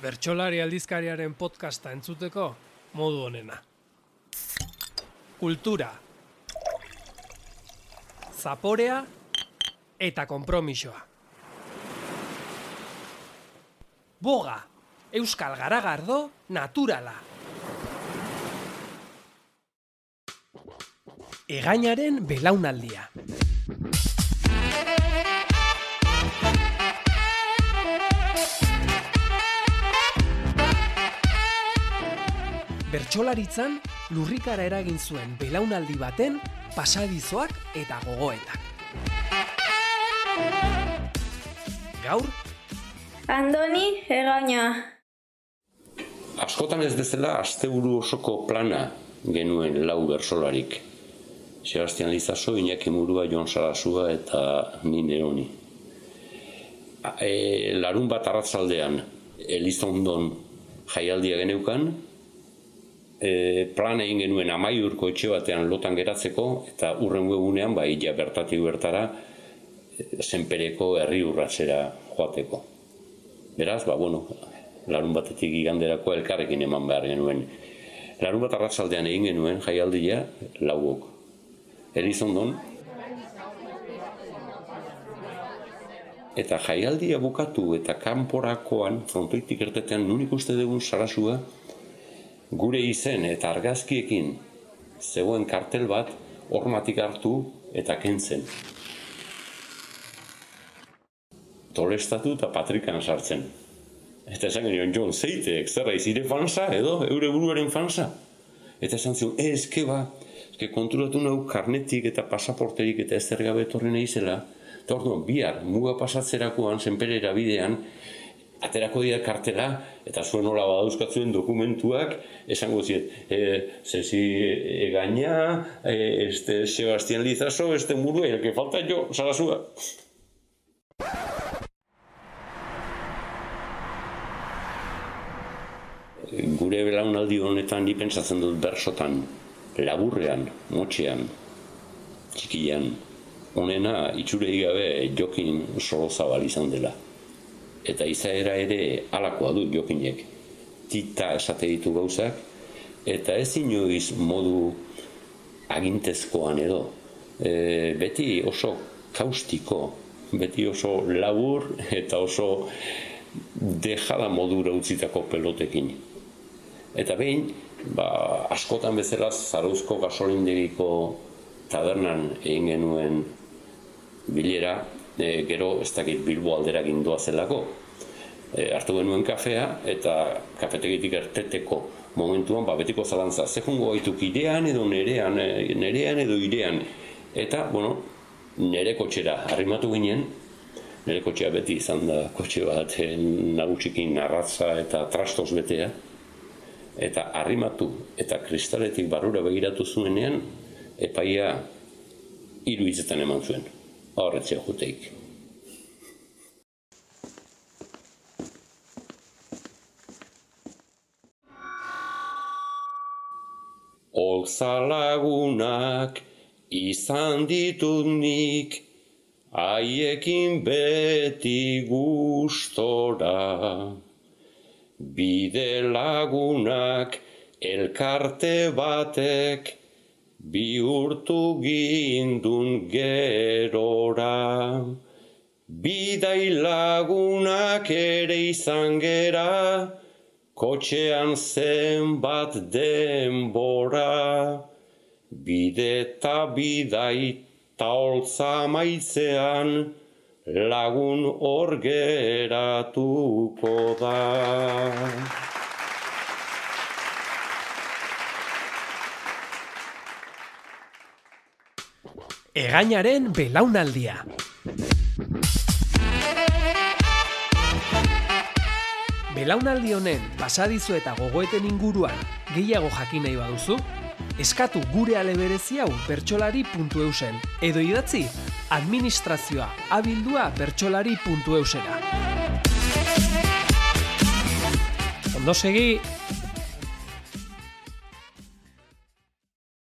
bertsolari aldizkariaren podcasta entzuteko modu honena. Kultura. Zaporea eta konpromisoa. Boga, Euskal Garagardo, naturala. Egainaren belaunaldia. Bertsolaritzan lurrikara eragin zuen belaunaldi baten pasadizoak eta gogoetak. Gaur, Andoni egaina. Askotan ez bezala asteburu osoko plana genuen lau bersolarik. Sebastian Lizaso, Iñaki Murua, Jon Sarasua eta ni Neoni. E, larun bat arratzaldean Elizondon jaialdia geneukan, e, plan egin genuen amaiurko etxe batean lotan geratzeko, eta urren webunean, bai, ja bertatik bertara, e, zenpereko herri urratzera joateko. Beraz, ba, bueno, larun batetik iganderako elkarrekin eman behar genuen. Larun bat arratzaldean egin genuen jaialdia lauok. Elizondon. Eta jaialdia bukatu eta kanporakoan, frontoitik ertetean, nun ikuste dugun sarasua, gure izen eta argazkiekin zegoen kartel bat hormatik hartu eta kentzen. Tolestatu eta patrikan sartzen. Eta esan genion, John, zeite, zerra izire fansa, edo, eure buruaren fansa. Eta esan zion, e, ezke ba, ezke konturatu nahu karnetik eta pasaporterik eta ez gabe etorri nahi zela. Eta orduan, bihar, muga pasatzerakoan, zenperera bidean, aterako dira kartela, eta zuen hola badauzkatzuen dokumentuak, esango ziet, e, zezi egaina, e, este Sebastián Lizaso, este muru, el que falta jo, sarasua. gure belaunaldi honetan ni pentsatzen dut bersotan, laburrean, motxean, txikian, honena itxurei gabe jokin solo zabal izan dela. Eta izaera ere alakoa du jokinek. Tita esate ditu gauzak, eta ez inoiz modu agintezkoan edo. E, beti oso kaustiko, beti oso labur eta oso dejada modura utzitako pelotekin. Eta behin, ba, askotan bezala zarauzko gasolindegiko tabernan egin genuen bilera, e, gero ez dakit bilbo aldera gindoa zelako. E, hartu genuen kafea eta kafetegitik erteteko momentuan ba, betiko zalantza. Ze jungo gaituk idean edo nerean, e, nerean edo irean. Eta, bueno, nere kotxera arrimatu ginen, nere kotxea beti izan da kotxe bat e, nagutsikin arratza eta trastos betea eta arrimatu eta kristaletik barrura begiratu zuenean, epaia hiru hitzetan eman zuen. Horretzea juteik. Olzalagunak izan ditut nik, haiekin beti gustora. Bide lagunak elkarte batek bihurtu gindun gerora. Bidai lagunak ere izan gera, kotxean zenbat denbora. Bide eta bidai taoltza maitzean, lagun hor geratuko da. Egainaren belaunaldia. Belaunaldi honen pasadizo eta gogoeten inguruan gehiago jakin nahi baduzu, eskatu gure aleberezi hau bertsolari.eusen edo idatzi administrazioa abildua bertsolari.eusera. Ondo segi,